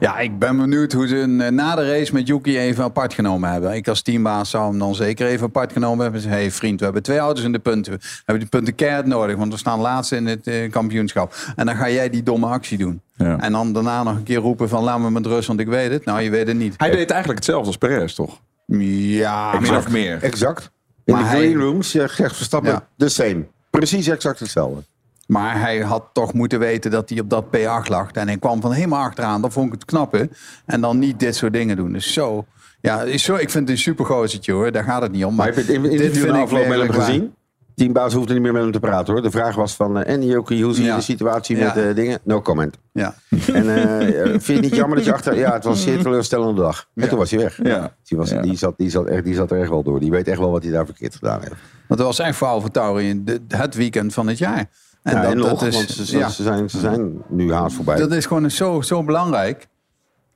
Ja, ik ben benieuwd hoe ze eh, na de race met Yuki even apart genomen hebben. Ik als teambaas zou hem dan zeker even apart genomen hebben. Hé hey vriend, we hebben twee auto's in de punten. We hebben die punten keihard nodig, want we staan laatste in het eh, kampioenschap. En dan ga jij die domme actie doen. Ja. En dan daarna nog een keer roepen van laat me met rust, want ik weet het. Nou, je weet het niet. Hij deed eigenlijk hetzelfde als Perez, toch? Ja, Min maar- of meer. Exact. In Maar de hij- green rooms zegt Verstappen Ja. the same. Precies exact hetzelfde. Maar hij had toch moeten weten dat hij op dat P8 lag. En hij kwam van helemaal achteraan. Dat vond ik het knappe. En dan niet dit soort dingen doen. Dus zo. Ja, is zo, ik vind het een super gozertje hoor. Daar gaat het niet om. Maar Maar heb je het in- interview ik afloop met hem gezien? Teambaas hoefde niet meer met hem te praten hoor. De vraag was van, eh, en Jokie, hoe zie je Ja. de situatie Ja. met eh, dingen? No comment. Ja. En eh, vind je het niet jammer dat je achter... Ja, het was een zeer teleurstellende dag. En Ja. toen was hij weg. Ja. Die, was, die, zat, die, zat echt, die zat er echt wel door. Die weet echt wel wat hij daar verkeerd gedaan heeft. Want het was echt voor Alfa Tauri de- het weekend van het jaar. En, ja, dat, en dat nog, is, want ze, ze, ja, ze zijn, ze zijn nu haast voorbij. dat is gewoon zo, zo belangrijk.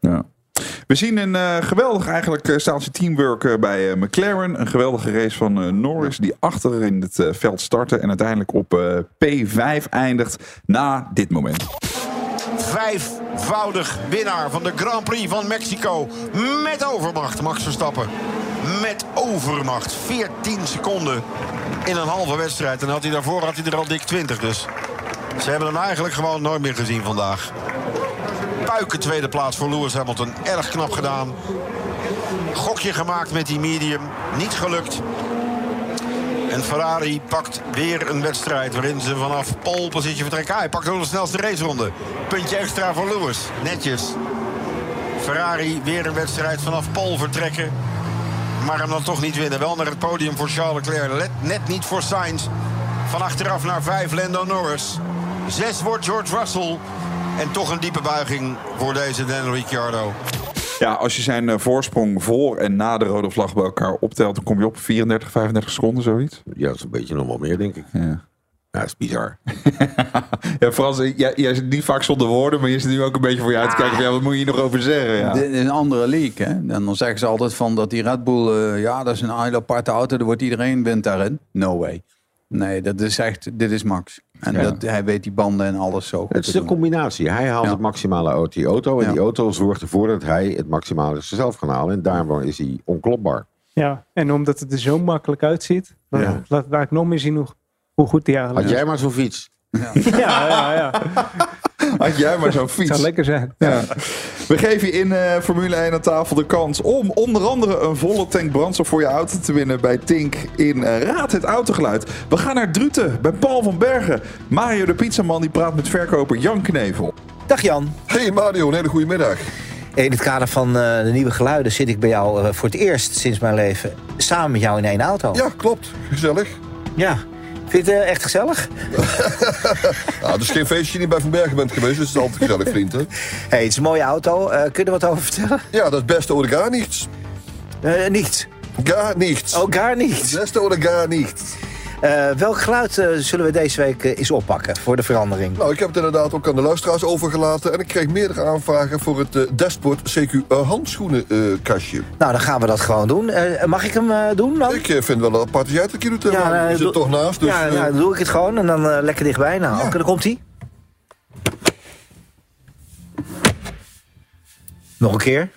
Ja. We zien een eh, geweldig eigenlijk eh, staaltje teamwork eh, bij eh, McLaren. Een geweldige race van eh, Norris die achter in het veld startte. En uiteindelijk op eh, P5 eindigt na dit moment. Vijfvoudig winnaar van de Grand Prix van Mexico. Met overmacht, Max Verstappen. Met overmacht. 14 seconden in een halve wedstrijd. En had hij daarvoor had hij er al dik 20 dus. Ze hebben hem eigenlijk gewoon nooit meer gezien vandaag. Puiken tweede plaats voor Lewis Hamilton. Erg knap gedaan. Gokje gemaakt met die medium. Niet gelukt. En Ferrari pakt weer een wedstrijd waarin ze vanaf pole positie vertrekken. Ah, hij pakt ook de snelste raceronde. Puntje extra voor Lewis. Netjes. Ferrari weer een wedstrijd vanaf pole vertrekken. Maar hem dan toch niet winnen. Wel naar het podium voor Charles Leclerc. Let, net niet voor Sainz. Van achteraf naar vijf Lando Norris. Zes wordt George Russell. En toch een diepe buiging voor deze Daniel Ricciardo. Ja, als je zijn eh, voorsprong voor en na de rode vlag bij elkaar optelt, dan kom je op 34, 35 seconden, zoiets. Ja, dat is een beetje nog wel meer, denk ik. Ja. Ja, dat is bizar. Ja, Frans, jij, jij zit niet vaak zonder woorden, maar je zit nu ook een beetje voor je uit te kijken. Van, ja, wat moet je hier nog over zeggen? Ja. Dit is een andere league. Hè? En dan zeggen ze altijd van dat die Red Bull, eh, ja, dat is een hele aparte auto. Er wordt iedereen wint daarin. No way. Nee, dat is echt, dit is Max. En Ja. dat, hij weet die banden en alles zo goed Het is te een combinatie. Hij haalt Ja. het maximale uit die auto. En Ja. die auto zorgt ervoor dat hij het maximale zelf kan halen. En daarom is hij onklopbaar. Ja, en omdat het er zo makkelijk uitziet, laat het eigenlijk nog meer zien hoe, hoe goed die eigenlijk Had jij maar zo'n fiets. Ja, ja, ja. Had jij maar zo'n Het fiets. zou lekker zijn. Ja. We geven je in eh, Formule 1 aan tafel de kans om onder andere een volle tank brandstof voor je auto te winnen bij Tink in eh, Raad het Autogeluid. We gaan naar Druten bij Paul van Bergen. Mario de Pizzaman die praat met verkoper Jan Knevel. Dag Jan. Hey Mario, een hele goede middag. In het kader van eh, de nieuwe geluiden zit ik bij jou eh, voor het eerst sinds mijn leven samen met jou in één auto. Ja, klopt. Gezellig. Ja. Vind je het eh, echt gezellig? Nou, het is geen feestje niet bij Van Bergen bent geweest, dus het is altijd gezellig, vriend. Hè? hey, het is een mooie auto. Kun je er wat over vertellen? Ja, dat is beste oder gar niets. Eh, niets. Gar niets. Oh, gar niets. Beste oder gar niets. Eh, welk geluid eh, zullen we deze week eh, eens oppakken voor de verandering? Nou, ik heb het inderdaad ook aan de luisteraars overgelaten. En ik kreeg meerdere aanvragen voor het Dashboard CQ uh, handschoenenkastje. Nou, dan gaan we dat gewoon doen. Mag ik hem doen dan? ik vind wel een apart dat jij het doet. Ja, je zit toch naast, dus... ja, nou, dan doe ik het gewoon en dan lekker dichtbij. Nou, dan komt hij. Nog een keer.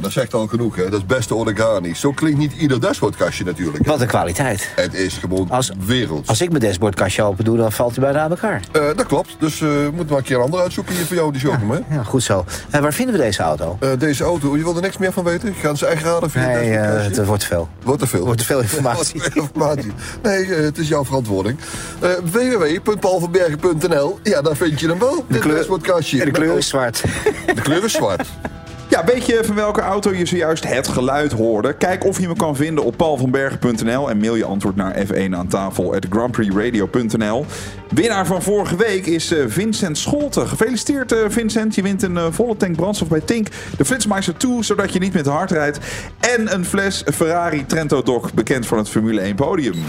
Maar dat zegt al genoeg, hè. Dat is beste niets. Zo klinkt niet ieder dashboardkastje natuurlijk. Wat een kwaliteit. Het is gewoon wereld. Als ik mijn dashboardkastje open doe, dan valt hij bijna aan elkaar. Eh, dat klopt. Dus eh we moeten maar een keer een ander uitzoeken hier voor jou, die showroom, hè? Ja, goed zo. En waar vinden we deze auto? Eh, deze auto, je wil er niks meer van weten? Gaan ze eigen raden Nee, het eh, wordt te veel. Wordt te veel. Wordt te veel informatie. Wordt te veel informatie. Nee, eh, het is jouw verantwoording. Eh www.paulvanbergen.nl Ja, daar vind je hem wel. De kleur- dashboardkastje. En de kleur is zwart. De kleur is zwart. Ja, weet je van welke auto je zojuist het geluid hoorde? Kijk of je me kan vinden op paulvanbergen.nl en mail je antwoord naar F1 aan tafel at grandprixradio.nl. Winnaar van vorige week is eh, Vincent Scholten. Gefeliciteerd eh, Vincent, je wint een eh, volle tank brandstof bij Tink. De Flitsmeister 2, zodat je niet met hard rijdt. En een fles Ferrari Trento Doc, bekend van het Formule 1 podium.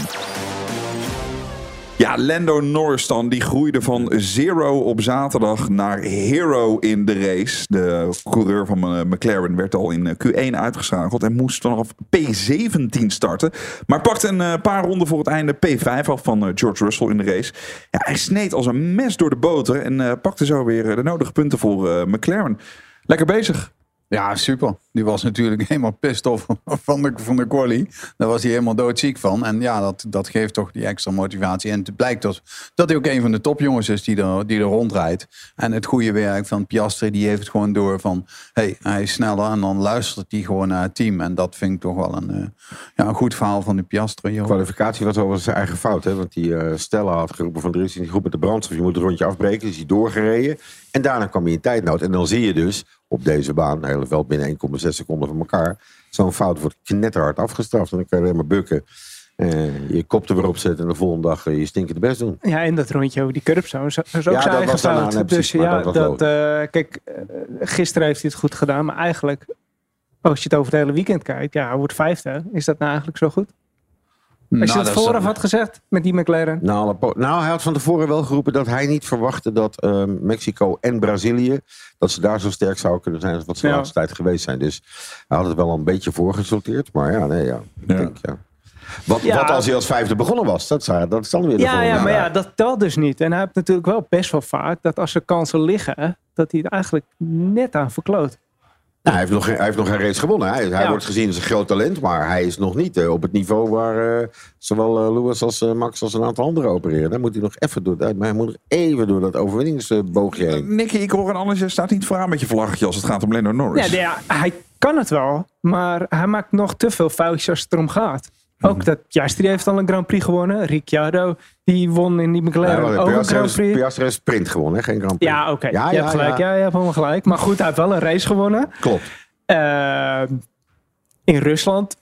Ja, Lando Norris dan, die groeide van zero op zaterdag naar hero in de race. De coureur van eh, McLaren werd al in eh, Q1 uitgeschakeld en moest vanaf P17 starten. Maar pakte een eh, paar ronden voor het einde P5 af van George Russell in de race. Ja, hij sneed als een mes door de boter en pakte zo weer de nodige punten voor McLaren. Lekker bezig. Ja, super. Die was natuurlijk helemaal pissed off van de, van de quali. Daar was hij helemaal doodziek van. En ja, dat, dat geeft toch die extra motivatie. En het blijkt dus dat hij ook een van de topjongens is die er, die er rondrijdt. En het goede werk van Piastri, die heeft het gewoon door van... hey, hij is sneller en dan luistert hij gewoon naar het team. En dat vind ik toch wel een, eh, ja, een goed verhaal van de Piastri. De kwalificatie was over zijn eigen fout. Hè? Want die eh Stella had geroepen van er is een groep met de brandstof. Je moet het rondje afbreken. Dus hij doorgereden. En daarna kwam hij in tijdnood. En dan zie je dus op deze baan, hele veld binnen 1,6 seconden van elkaar. Zo'n fout wordt knetterhard afgestraft. En dan kan je alleen maar bukken. Eh, je kop er weer op zetten en de volgende dag eh, je stinkende best doen. Ja, en dat rondje over die curbstone is is ook Ja, zijn eigen fout. dus precies, ja, dat dat, was eh, kijk, gisteren heeft hij het goed gedaan, maar eigenlijk, als je het over het hele weekend kijkt, ja, hij wordt vijfde. Is dat nou eigenlijk zo goed? Als je Nou, het dat is- vooraf had gezegd met die McLaren. Po- nou, hij had van tevoren wel geroepen dat hij niet verwachtte dat eh, Mexico en Brazilië, dat ze daar zo sterk zouden kunnen zijn als wat ze de laatste tijd geweest zijn. Dus hij had het wel een beetje voorgesorteerd. Maar ja, nee, ja. Ik Denk, ja. Wat, Ja. wat als hij als vijfde begonnen was? Dat, zou, dat is dan weer de Ja, volgende ja, maar vraag. ja, dat telt dus niet. En hij heeft natuurlijk wel best wel vaak dat als er kansen liggen, dat hij het eigenlijk net aan verkloot. Nou, hij, heeft nog geen, hij heeft nog geen race gewonnen. Hij, hij Ja. wordt gezien als een groot talent, maar hij is nog niet eh, op het niveau waar eh, zowel eh, Lewis als eh, Max als een aantal anderen opereren. Dan moet hij nog even door, dat- maar hij moet nog even door dat overwinningsboogje heen. Nicky, ik hoor een alles, je staat niet vooraan met je vlaggetje als het gaat om Lando Norris. Ja, ja, hij kan het wel, maar hij maakt nog te veel foutjes als het erom gaat. Ook dat Piastri heeft al een Grand Prix gewonnen. Ricciardo, die won in die McLaren Ja, ook een Grand Prix. Piastri heeft sprint gewonnen, hè? geen Grand Prix. Ja, oké. Ja, je ja, hebt gelijk. ja. Ja. je hebt helemaal gelijk. Maar goed, hij heeft wel een race gewonnen. Klopt. Eh, in Rusland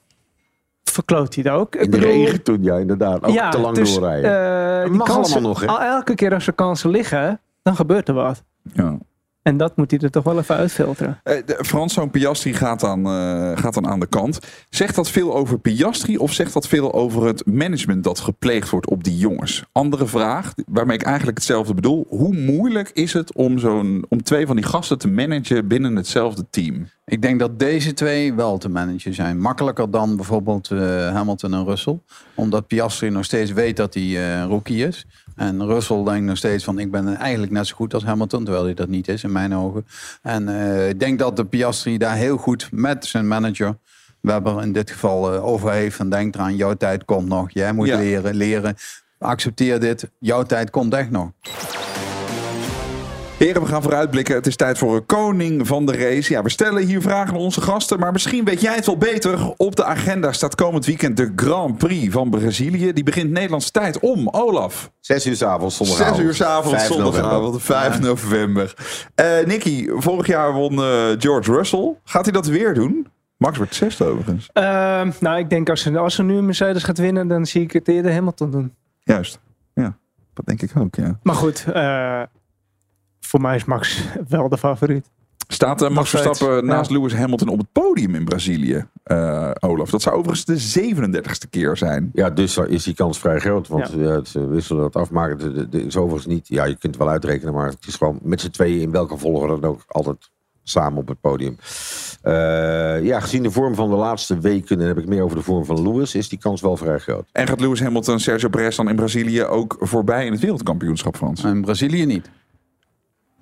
verkloot hij het ook. Ik In de bedoel, regen toen, ja, inderdaad. Ook te lang dus, doorrijden. eh, Dat die mag kansen- allemaal nog, hè? al- Elke keer als er kansen liggen, dan gebeurt er wat. Ja. En dat moet hij er toch wel even uitfilteren. Eh, de- Frans, zo'n Piastri gaat dan, eh, gaat dan aan de kant. Zegt dat veel over Piastri of zegt dat veel over het management dat gepleegd wordt op die jongens? Andere vraag, waarmee ik eigenlijk hetzelfde bedoel. Hoe moeilijk is het om, zo'n, om twee van die gasten te managen binnen hetzelfde team? Ik denk dat deze twee wel te managen zijn. Makkelijker dan bijvoorbeeld eh, Hamilton en Russell. Omdat Piastri nog steeds weet dat hij eh, rookie is. En Russell denkt nog steeds van ik ben eigenlijk net zo goed als Hamilton. Terwijl hij dat niet is in mijn ogen. En eh, ik denk dat de Piastri daar heel goed met zijn manager... Webber in dit geval eh, over heeft. En denkt eraan, jouw tijd komt nog. Jij moet Ja. leren, leren. Accepteer dit. Jouw tijd komt echt nog. Heren, we gaan vooruitblikken. Het is tijd voor een koning van de race. Ja, we stellen hier vragen aan onze gasten, maar misschien weet jij het wel beter. Op de agenda staat komend weekend de Grand Prix van Brazilië. Die begint Nederlandse tijd om, Olaf. Zes uur s'avonds, zondagavond. Zes uur s'avonds, 5 zondagavond, 5 november. Eh Nicky, vorig jaar won eh, George Russell. Gaat hij dat weer doen? Max wordt zesde overigens. Ehm, nou, ik denk als ze, als ze nu een Mercedes gaat winnen, dan zie ik het eerder Hamilton doen. Juist, ja. Dat denk ik ook, ja. Maar goed, eh, voor mij is Max wel de favoriet. Staat eh, Max Verstappen ja. naast Lewis Hamilton op het podium in Brazilië, eh, Olaf? Dat zou overigens de 37ste keer zijn. Ja, dus is die kans vrij groot. Want ja. ze wisselen dat afmaken. De, de, de- is overigens niet. Ja, je kunt het wel uitrekenen. Maar het is gewoon met z'n tweeën in welke volgorde dan ook altijd samen op het podium. Eh, ja, gezien de vorm van de laatste weken. En heb ik meer over de vorm van Lewis. Is die kans wel vrij groot. En gaat Lewis Hamilton Sergio Perez dan in Brazilië ook voorbij in het wereldkampioenschap, Frans? In Brazilië niet.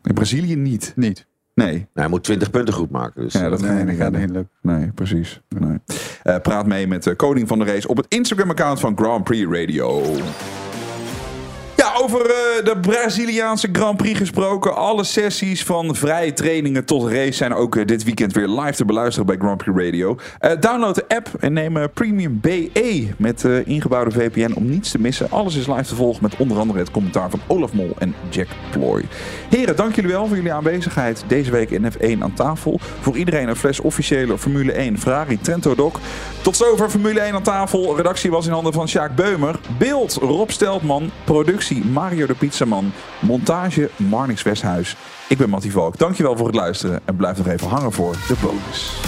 In Brazilië niet? Niet. Nee. Nou, hij moet 20 punten goed maken. Dus, Ja, dat Nee, gaat niet gaat redden. niet lukken. Nee, precies. Nee. Eh, praat mee met de koning van de race op het Instagram-account van Grand Prix Radio. Over eh, de Braziliaanse Grand Prix gesproken. Alle sessies van vrije trainingen tot race zijn ook eh, dit weekend weer live te beluisteren bij Grand Prix Radio. Eh, download de app en neem Premium BE met ingebouwde VPN om niets te missen. Alles is live te volgen met onder andere het commentaar van Olaf Mol en Jack Ploy. Heren, dank jullie wel voor jullie aanwezigheid deze week in F1 aan tafel. Voor iedereen een fles officiële Formule 1 Ferrari Trento Doc. Tot zover Formule 1 aan tafel. Redactie was in handen van Sjaak Beumer. Beeld Rob Steltman. Productie Mario de Pizzaman. Montage Marnix Westhuis. Ik ben Mattie Valk. Dankjewel voor het luisteren. En blijf nog even hangen voor de bonus.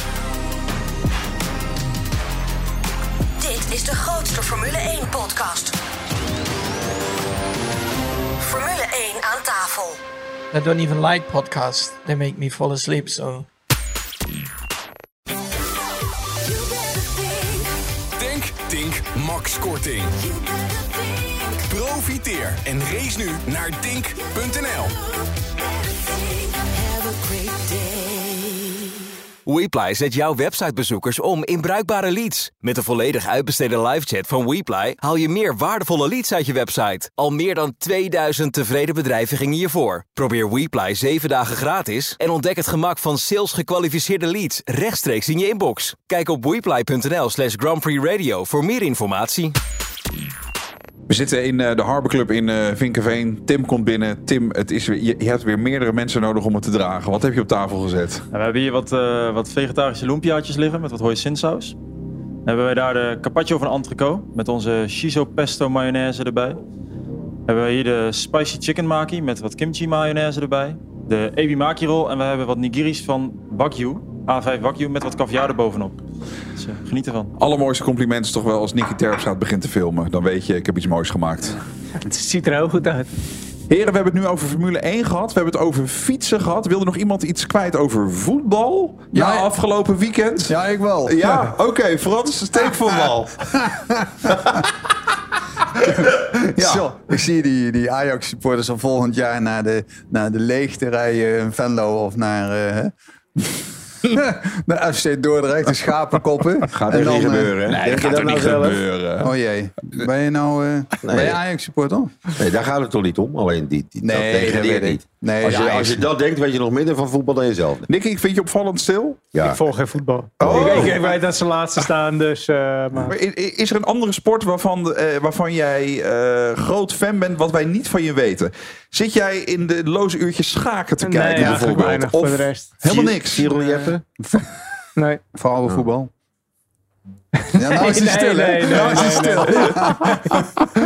Dit is de grootste Formule 1 podcast. Formule 1 aan tafel. I don't even like podcasts. They make me fall asleep, so... Denk, Tink, Max Korting. Profiteer en race nu naar dink.nl. WePly zet jouw websitebezoekers om in bruikbare leads. Met de volledig uitbesteden livechat van WePly haal je meer waardevolle leads uit je website. Al meer dan 2000 tevreden bedrijven gingen hiervoor. Probeer WePly 7 dagen gratis en ontdek het gemak van sales gekwalificeerde leads rechtstreeks in je inbox. Kijk op wePly.nl slash Grand Prix Radio voor meer informatie. We zitten in eh, de Harbor Club in eh Vinkenveen. Tim komt binnen. Tim, het is je, je hebt weer meerdere mensen nodig om het te dragen. Wat heb je op tafel gezet? Nou, we hebben hier wat, eh, wat vegetarische lumpjaatjes liggen met wat hoisinsaus. Dan hebben wij daar de carpaccio van Antrico met onze shiso pesto mayonaise erbij. Hebben we hier de spicy chicken maki met wat kimchi mayonaise erbij. De ebi maki roll en we hebben wat nigiris van Wagyu, A5 Wagyu met wat caviar erbovenop. Dus geniet ervan. Allermooiste compliment is toch wel als Nicky Terpstra begint te filmen. Dan weet je, ik heb iets moois gemaakt. Het ziet er heel goed uit. Heren, we hebben het nu over Formule 1 gehad. We hebben het over fietsen gehad. Wilde nog iemand iets kwijt over voetbal? Ja, afgelopen weekend? Ja, ik wel. Ja, oké. Frans, steekvoetbal. Zo, ik zie die, die Ajax-supporters al volgend jaar naar de, naar de leegte rijden in Venlo of naar, eh? naar FC Dordrecht, de schapenkoppen. Gaat er niet dan, eh, gebeuren? Nee, Denk dat je gaat dat er nou niet zelf? gebeuren. Oh jee. Ben je nou eh ben je Ajax-supporter? Nee, daar gaat het toch niet om. Alleen die, die Nee, dat weet ik. niet. Nee, als, je, ja, als je ik- dat denkt, weet je nog minder van voetbal dan jezelf. Nicky, ik vind je opvallend stil. Ja. Ik volg geen voetbal. Oh. Ik, ik weet dat ze laatste staan, dus... eh, maar... Is er een andere sport waarvan, eh, waarvan jij eh, groot fan bent, wat wij niet van je weten? Zit jij in de loze uurtjes schaken te Nee, kijken eigenlijk bijvoorbeeld? weinig of voor de rest. helemaal niks? Cyril Jeppe? Nee. Vrouwenvoetbal. Ja, nou is hij Nee, stil, hè? nee, nee, Nou is hij nee, stil.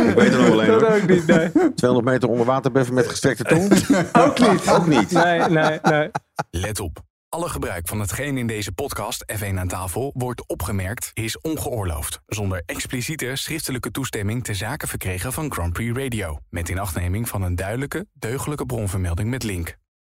Ik weet er nog wel een Dat hoor. ook niet, nee. 200 meter onder water beffen met gestrekte tong? Ook niet. Ook niet. Nee, nee, nee. Let op. Alle gebruik van hetgeen in deze podcast F1 aan tafel wordt opgemerkt is ongeoorloofd. Zonder expliciete schriftelijke toestemming te zaken verkregen van Grand Prix Radio. Met inachtneming van een duidelijke, deugdelijke bronvermelding met link.